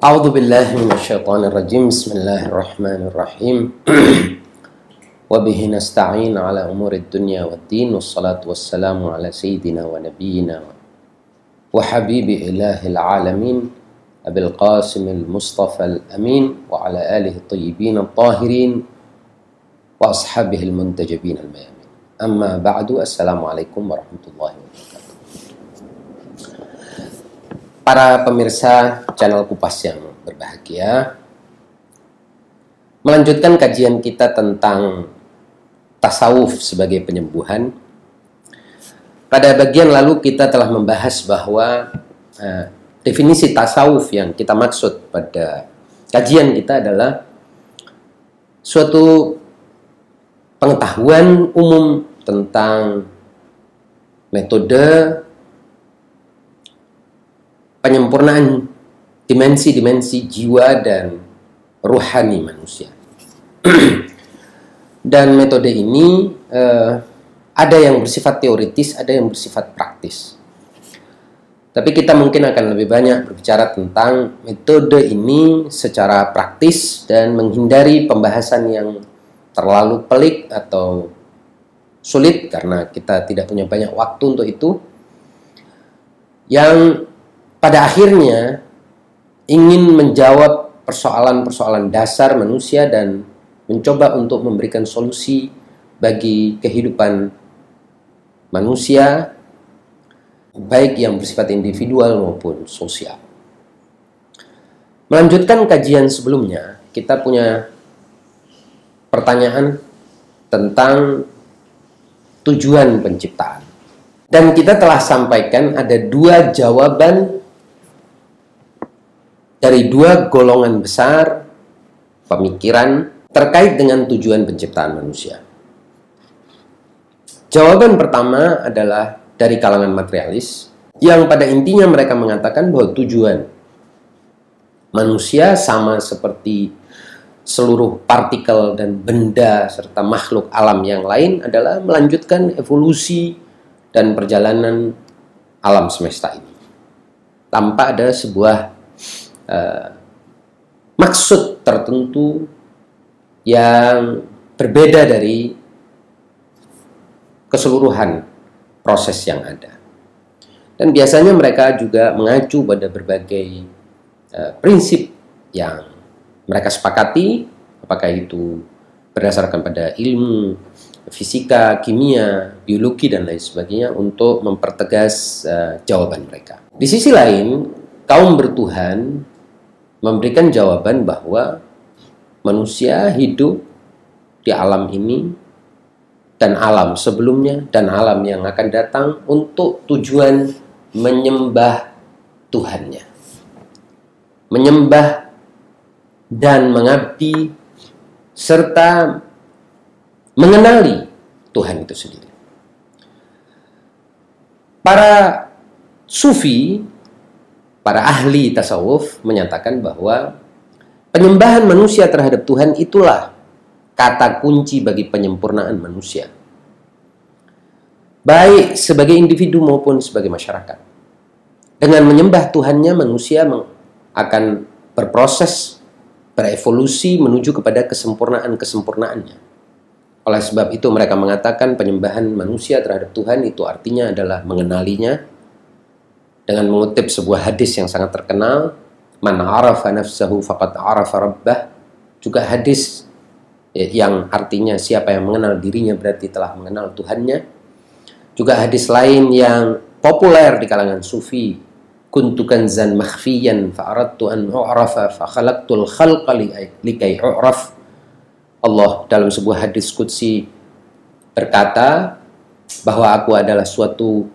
أعوذ بالله من الشيطان الرجيم. بسم الله الرحمن الرحيم. وبه نستعين على أمور الدنيا والدين والصلاة والسلام على سيدنا ونبينا وحبيب إله العالمين أبي القاسم المصطفى الأمين وعلى آله الطيبين الطاهرين وأصحابه المنتجبين الميامين. أما بعد السلام عليكم ورحمة الله وبركاته. Para pemirsa channel Kupas yang berbahagia, melanjutkan kajian kita tentang tasawuf sebagai penyembuhan. Pada bagian lalu kita telah membahas bahwa uh, definisi tasawuf yang kita maksud pada kajian kita adalah suatu pengetahuan umum tentang metode penyempurnaan dimensi-dimensi jiwa dan ruhani manusia. dan metode ini uh, ada yang bersifat teoritis, ada yang bersifat praktis. Tapi kita mungkin akan lebih banyak berbicara tentang metode ini secara praktis dan menghindari pembahasan yang terlalu pelik atau sulit karena kita tidak punya banyak waktu untuk itu. Yang pada akhirnya ingin menjawab persoalan-persoalan dasar manusia dan mencoba untuk memberikan solusi bagi kehidupan manusia baik yang bersifat individual maupun sosial. Melanjutkan kajian sebelumnya, kita punya pertanyaan tentang tujuan penciptaan. Dan kita telah sampaikan ada dua jawaban dari dua golongan besar pemikiran terkait dengan tujuan penciptaan manusia. Jawaban pertama adalah dari kalangan materialis yang pada intinya mereka mengatakan bahwa tujuan manusia sama seperti seluruh partikel dan benda serta makhluk alam yang lain adalah melanjutkan evolusi dan perjalanan alam semesta ini tanpa ada sebuah uh, maksud tertentu yang berbeda dari keseluruhan proses yang ada. Dan biasanya mereka juga mengacu pada berbagai uh, prinsip yang mereka sepakati, apakah itu berdasarkan pada ilmu fisika, kimia, biologi dan lain sebagainya untuk mempertegas uh, jawaban mereka. Di sisi lain, kaum bertuhan memberikan jawaban bahwa manusia hidup di alam ini dan alam sebelumnya dan alam yang akan datang untuk tujuan menyembah Tuhannya. Menyembah dan mengabdi serta mengenali Tuhan itu sendiri. Para sufi para ahli tasawuf menyatakan bahwa penyembahan manusia terhadap Tuhan itulah kata kunci bagi penyempurnaan manusia. Baik sebagai individu maupun sebagai masyarakat. Dengan menyembah Tuhannya manusia akan berproses berevolusi menuju kepada kesempurnaan-kesempurnaannya. Oleh sebab itu mereka mengatakan penyembahan manusia terhadap Tuhan itu artinya adalah mengenalinya, dengan mengutip sebuah hadis yang sangat terkenal man arafa nafsahu faqad arafa rabbah juga hadis ya, yang artinya siapa yang mengenal dirinya berarti telah mengenal Tuhannya. Juga hadis lain yang populer di kalangan sufi kuntu kanzan makhfiyan fa aradtu an u'rafa fa khalqa likai u'raf. Allah dalam sebuah hadis qudsi berkata bahwa aku adalah suatu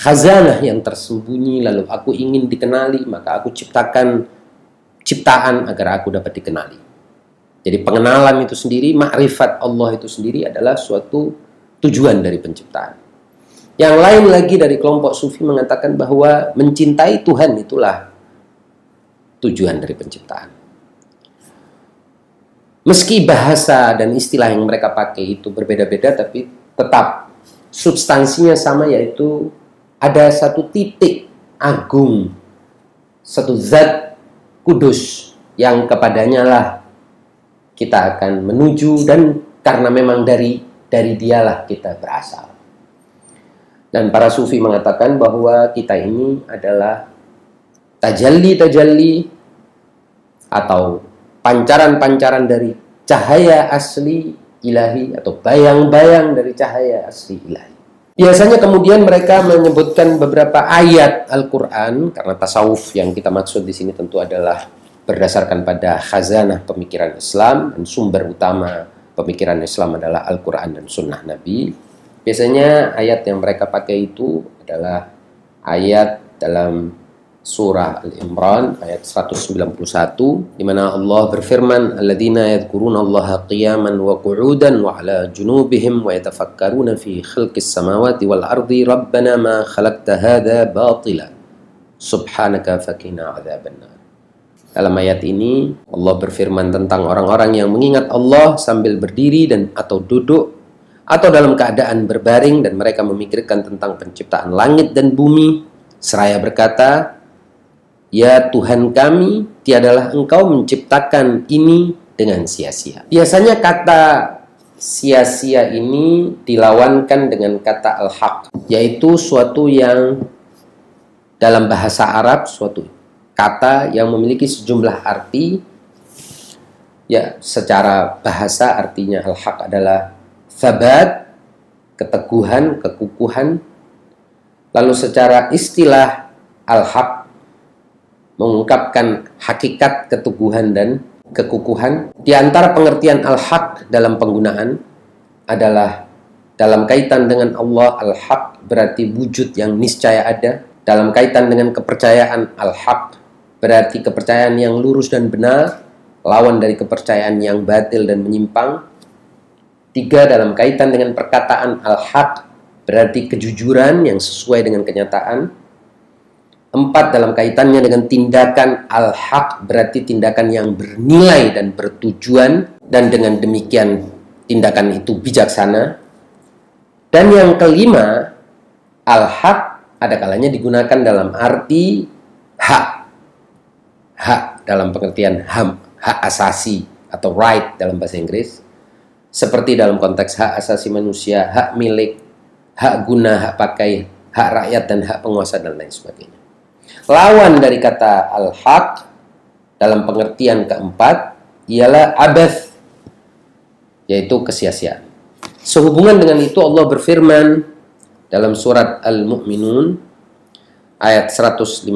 khazanah yang tersembunyi lalu aku ingin dikenali maka aku ciptakan ciptaan agar aku dapat dikenali. Jadi pengenalan itu sendiri makrifat Allah itu sendiri adalah suatu tujuan dari penciptaan. Yang lain lagi dari kelompok sufi mengatakan bahwa mencintai Tuhan itulah tujuan dari penciptaan. Meski bahasa dan istilah yang mereka pakai itu berbeda-beda tapi tetap substansinya sama yaitu ada satu titik agung, satu zat kudus yang kepadanya lah kita akan menuju dan karena memang dari dari dialah kita berasal. Dan para sufi mengatakan bahwa kita ini adalah tajalli-tajalli atau pancaran-pancaran dari cahaya asli ilahi atau bayang-bayang dari cahaya asli ilahi. Biasanya kemudian mereka menyebutkan beberapa ayat Al-Quran karena tasawuf yang kita maksud di sini tentu adalah berdasarkan pada khazanah pemikiran Islam dan sumber utama pemikiran Islam adalah Al-Quran dan Sunnah Nabi. Biasanya ayat yang mereka pakai itu adalah ayat dalam surah Al-Imran ayat 191 di mana Allah berfirman alladzina yadhkuruna Allah qiyaman wa qu'udan wa ala junubihim wa yatafakkaruna fi khalqis samawati wal ardi rabbana ma khalaqta hadha batila. Subhanaka fakina adzabannar. Dalam ayat ini Allah berfirman tentang orang-orang yang mengingat Allah sambil berdiri dan atau duduk atau dalam keadaan berbaring dan mereka memikirkan tentang penciptaan langit dan bumi. Seraya berkata Ya Tuhan kami, tiadalah engkau menciptakan ini dengan sia-sia. Biasanya kata sia-sia ini dilawankan dengan kata al-haq, yaitu suatu yang dalam bahasa Arab, suatu kata yang memiliki sejumlah arti. Ya, secara bahasa artinya al-haq adalah sabat, keteguhan, kekukuhan. Lalu secara istilah al-haq mengungkapkan hakikat keteguhan dan kekukuhan. Di antara pengertian al-haq dalam penggunaan adalah dalam kaitan dengan Allah al-haq berarti wujud yang niscaya ada. Dalam kaitan dengan kepercayaan al-haq berarti kepercayaan yang lurus dan benar, lawan dari kepercayaan yang batil dan menyimpang. Tiga, dalam kaitan dengan perkataan al-haq berarti kejujuran yang sesuai dengan kenyataan. Empat dalam kaitannya dengan tindakan al-haq berarti tindakan yang bernilai dan bertujuan dan dengan demikian tindakan itu bijaksana. Dan yang kelima, al-haq ada kalanya digunakan dalam arti hak. Hak dalam pengertian ham, hak asasi atau right dalam bahasa Inggris. Seperti dalam konteks hak asasi manusia, hak milik, hak guna, hak pakai, hak rakyat dan hak penguasa dan lain sebagainya. Lawan dari kata al-haq dalam pengertian keempat ialah abath yaitu kesia-siaan. Sehubungan dengan itu Allah berfirman dalam surat Al-Mu'minun ayat 115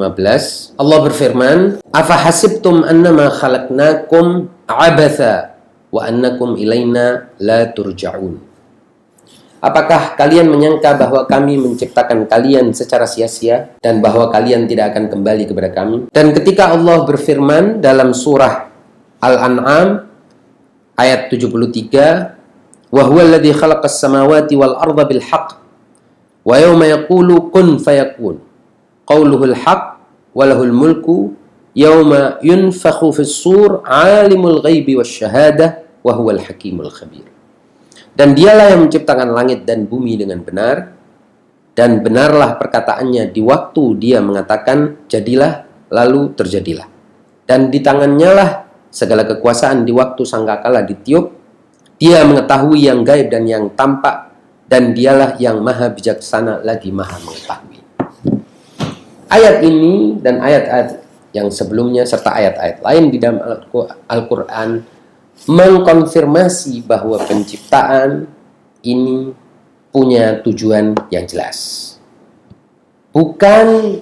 Allah berfirman afa hasibtum annama khalaqnakum abatha wa annakum ilaina la turja'un Apakah kalian menyangka bahwa kami menciptakan kalian secara sia-sia dan bahwa kalian tidak akan kembali kepada kami? Dan ketika Allah berfirman dalam surah Al-An'am ayat 73, "Wa huwa alladhi khalaqas samawati wal arda bil haqq wa yawma yaqulu kun fayakun." Qauluhul haqq wa lahul mulku yawma yunfakhu fis sur 'alimul ghaibi wasyahadah wa huwal hakimul khabir. Dan dialah yang menciptakan langit dan bumi dengan benar. Dan benarlah perkataannya di waktu dia mengatakan, jadilah, lalu terjadilah. Dan di tangannya lah segala kekuasaan di waktu sangkakala ditiup. Dia mengetahui yang gaib dan yang tampak. Dan dialah yang maha bijaksana lagi maha mengetahui. Ayat ini dan ayat-ayat yang sebelumnya serta ayat-ayat lain di dalam Al-Quran mengkonfirmasi bahwa penciptaan ini punya tujuan yang jelas. Bukan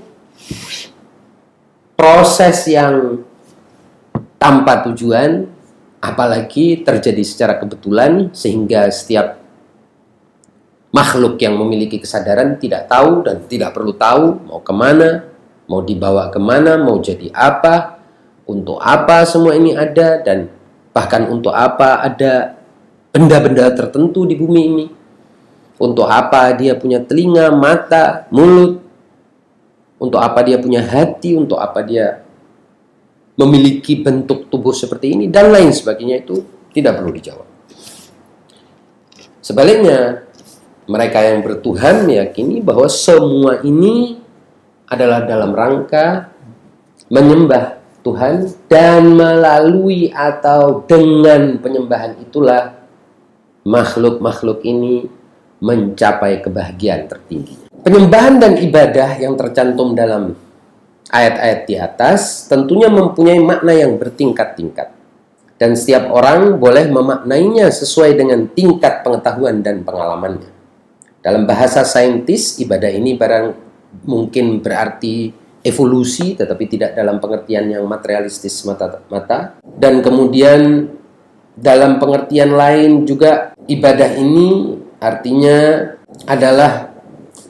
proses yang tanpa tujuan, apalagi terjadi secara kebetulan sehingga setiap makhluk yang memiliki kesadaran tidak tahu dan tidak perlu tahu mau ke mana, mau dibawa ke mana, mau jadi apa, untuk apa semua ini ada dan Bahkan untuk apa ada benda-benda tertentu di bumi ini? Untuk apa dia punya telinga, mata, mulut? Untuk apa dia punya hati? Untuk apa dia memiliki bentuk tubuh seperti ini? Dan lain sebagainya itu tidak perlu dijawab. Sebaliknya, mereka yang bertuhan meyakini bahwa semua ini adalah dalam rangka menyembah Tuhan dan melalui atau dengan penyembahan itulah makhluk-makhluk ini mencapai kebahagiaan tertinggi. Penyembahan dan ibadah yang tercantum dalam ayat-ayat di atas tentunya mempunyai makna yang bertingkat-tingkat. Dan setiap orang boleh memaknainya sesuai dengan tingkat pengetahuan dan pengalamannya. Dalam bahasa saintis, ibadah ini barang mungkin berarti evolusi tetapi tidak dalam pengertian yang materialistis mata-mata dan kemudian dalam pengertian lain juga ibadah ini artinya adalah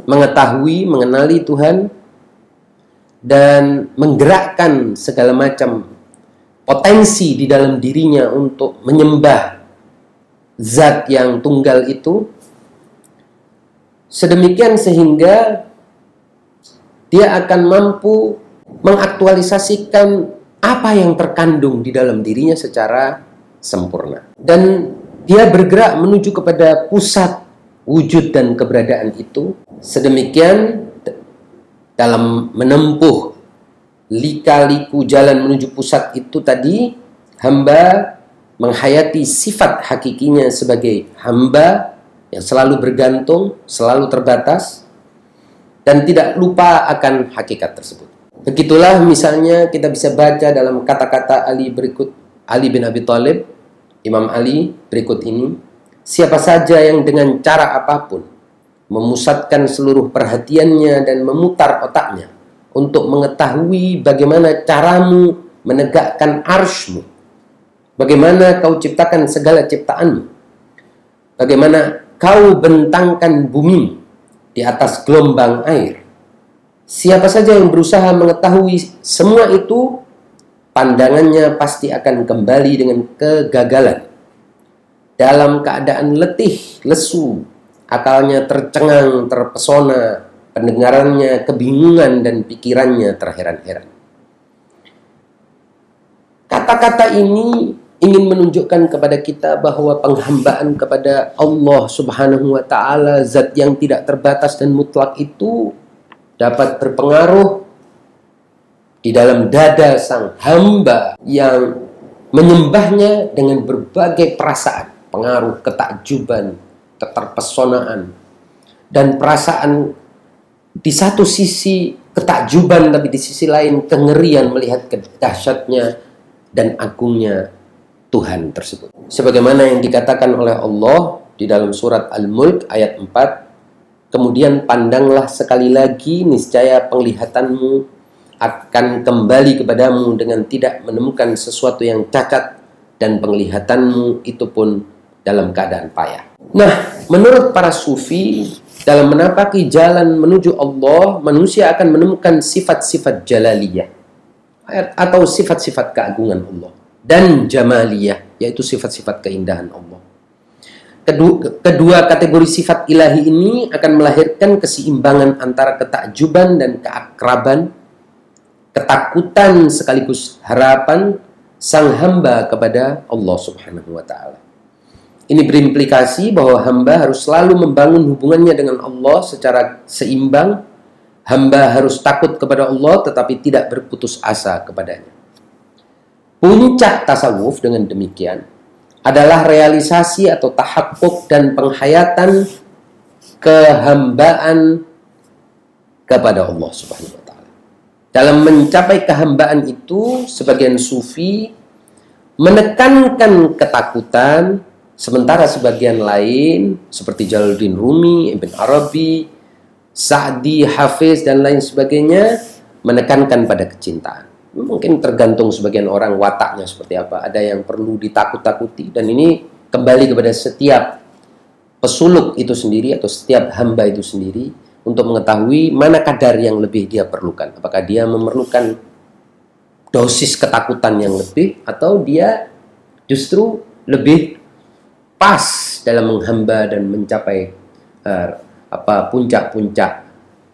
mengetahui, mengenali Tuhan dan menggerakkan segala macam potensi di dalam dirinya untuk menyembah zat yang tunggal itu. Sedemikian sehingga dia akan mampu mengaktualisasikan apa yang terkandung di dalam dirinya secara sempurna. Dan dia bergerak menuju kepada pusat wujud dan keberadaan itu sedemikian dalam menempuh lika-liku jalan menuju pusat itu tadi hamba menghayati sifat hakikinya sebagai hamba yang selalu bergantung, selalu terbatas dan tidak lupa akan hakikat tersebut. Begitulah misalnya kita bisa baca dalam kata-kata Ali berikut Ali bin Abi Thalib, Imam Ali berikut ini, siapa saja yang dengan cara apa pun memusatkan seluruh perhatiannya dan memutar otaknya untuk mengetahui bagaimana caramu menegakkan arshmu, bagaimana kau ciptakan segala ciptaanmu, bagaimana kau bentangkan bumi di atas gelombang air. Siapa saja yang berusaha mengetahui semua itu, pandangannya pasti akan kembali dengan kegagalan. Dalam keadaan letih, lesu, akalnya tercengang, terpesona, pendengarannya kebingungan dan pikirannya terheran-heran. Kata-kata ini ingin menunjukkan kepada kita bahwa penghambaan kepada Allah Subhanahu wa taala zat yang tidak terbatas dan mutlak itu dapat berpengaruh di dalam dada sang hamba yang menyembahnya dengan berbagai perasaan, pengaruh ketakjuban, keterpesonaan dan perasaan di satu sisi ketakjuban tapi di sisi lain kengerian melihat kedahsyatnya dan agungnya Tuhan tersebut. Sebagaimana yang dikatakan oleh Allah di dalam surat Al-Mulk ayat 4, kemudian pandanglah sekali lagi niscaya penglihatanmu akan kembali kepadamu dengan tidak menemukan sesuatu yang cacat dan penglihatanmu itu pun dalam keadaan payah. Nah, menurut para sufi, dalam menapaki jalan menuju Allah, manusia akan menemukan sifat-sifat jalaliyah atau sifat-sifat keagungan Allah dan jamaliyah, yaitu sifat-sifat keindahan Allah. Kedua, kedua kategori sifat ilahi ini akan melahirkan keseimbangan antara ketakjuban dan keakraban, ketakutan sekaligus harapan sang hamba kepada Allah Subhanahu wa taala. Ini berimplikasi bahwa hamba harus selalu membangun hubungannya dengan Allah secara seimbang. Hamba harus takut kepada Allah tetapi tidak berputus asa kepadanya. Puncak tasawuf dengan demikian adalah realisasi atau tahakkuk dan penghayatan kehambaan kepada Allah Subhanahu wa taala. Dalam mencapai kehambaan itu sebagian sufi menekankan ketakutan sementara sebagian lain seperti Jalaluddin Rumi, Ibn Arabi, Sa'di, Hafiz dan lain sebagainya menekankan pada kecintaan. Mungkin tergantung sebagian orang wataknya seperti apa. Ada yang perlu ditakut-takuti dan ini kembali kepada setiap pesuluk itu sendiri atau setiap hamba itu sendiri untuk mengetahui mana kadar yang lebih dia perlukan. Apakah dia memerlukan dosis ketakutan yang lebih atau dia justru lebih pas dalam menghamba dan mencapai uh, apa puncak-puncak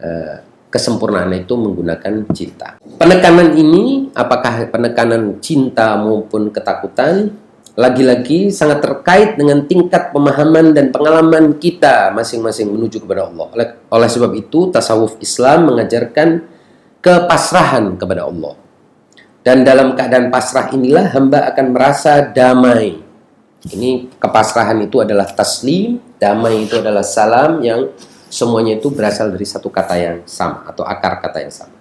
uh, kesempurnaan itu menggunakan cinta. Penekanan ini, apakah penekanan cinta maupun ketakutan, lagi-lagi sangat terkait dengan tingkat pemahaman dan pengalaman kita masing-masing menuju kepada Allah. Oleh, oleh sebab itu, tasawuf Islam mengajarkan kepasrahan kepada Allah. Dan dalam keadaan pasrah inilah hamba akan merasa damai. Ini kepasrahan itu adalah taslim, damai itu adalah salam yang semuanya itu berasal dari satu kata yang sama atau akar kata yang sama.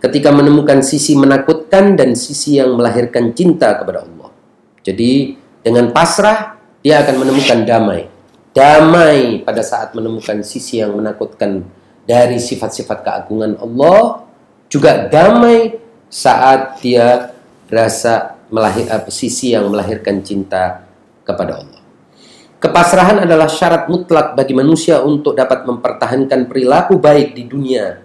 Ketika menemukan sisi menakutkan dan sisi yang melahirkan cinta kepada Allah. Jadi dengan pasrah dia akan menemukan damai. Damai pada saat menemukan sisi yang menakutkan dari sifat-sifat keagungan Allah, juga damai saat dia rasa melahir, sisi yang melahirkan cinta kepada Allah. Kepasrahan adalah syarat mutlak bagi manusia untuk dapat mempertahankan perilaku baik di dunia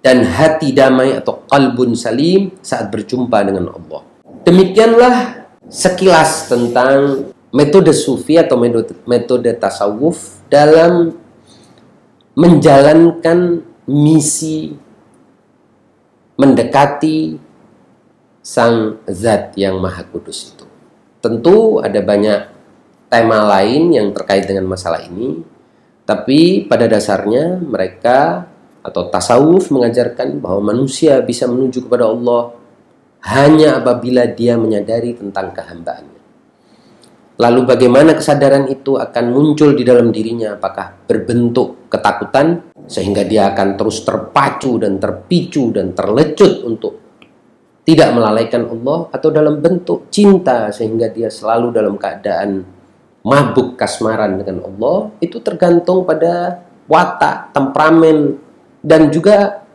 dan hati damai atau kalbun salim saat berjumpa dengan Allah. Demikianlah sekilas tentang metode sufi atau metode, metode tasawuf dalam menjalankan misi mendekati sang zat yang maha kudus itu. Tentu ada banyak tema lain yang terkait dengan masalah ini, tapi pada dasarnya mereka atau tasawuf mengajarkan bahwa manusia bisa menuju kepada Allah hanya apabila dia menyadari tentang kehambaannya. Lalu bagaimana kesadaran itu akan muncul di dalam dirinya? Apakah berbentuk ketakutan sehingga dia akan terus terpacu dan terpicu dan terlecut untuk tidak melalaikan Allah atau dalam bentuk cinta sehingga dia selalu dalam keadaan mabuk kasmaran dengan Allah itu tergantung pada watak, temperamen dan juga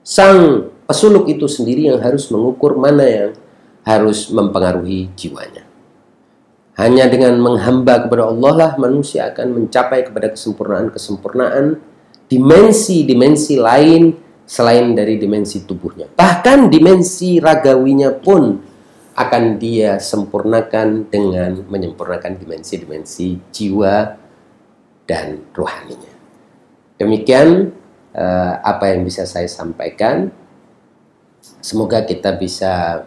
sang pesuluk itu sendiri yang harus mengukur mana yang harus mempengaruhi jiwanya. Hanya dengan menghamba kepada Allah lah manusia akan mencapai kepada kesempurnaan-kesempurnaan dimensi-dimensi lain selain dari dimensi tubuhnya. Bahkan dimensi ragawinya pun akan dia sempurnakan dengan menyempurnakan dimensi-dimensi jiwa dan rohaninya. Demikian uh, apa yang bisa saya sampaikan. Semoga kita bisa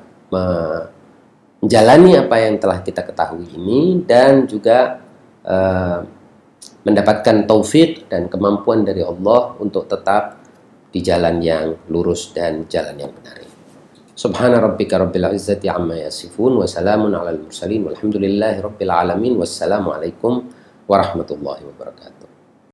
menjalani apa yang telah kita ketahui ini dan juga uh, mendapatkan taufik dan kemampuan dari Allah untuk tetap di jalan yang lurus dan jalan yang benar. سبحان ربك رب العزة عما يصفون وسلام على المرسلين والحمد لله رب العالمين والسلام عليكم ورحمة الله وبركاته.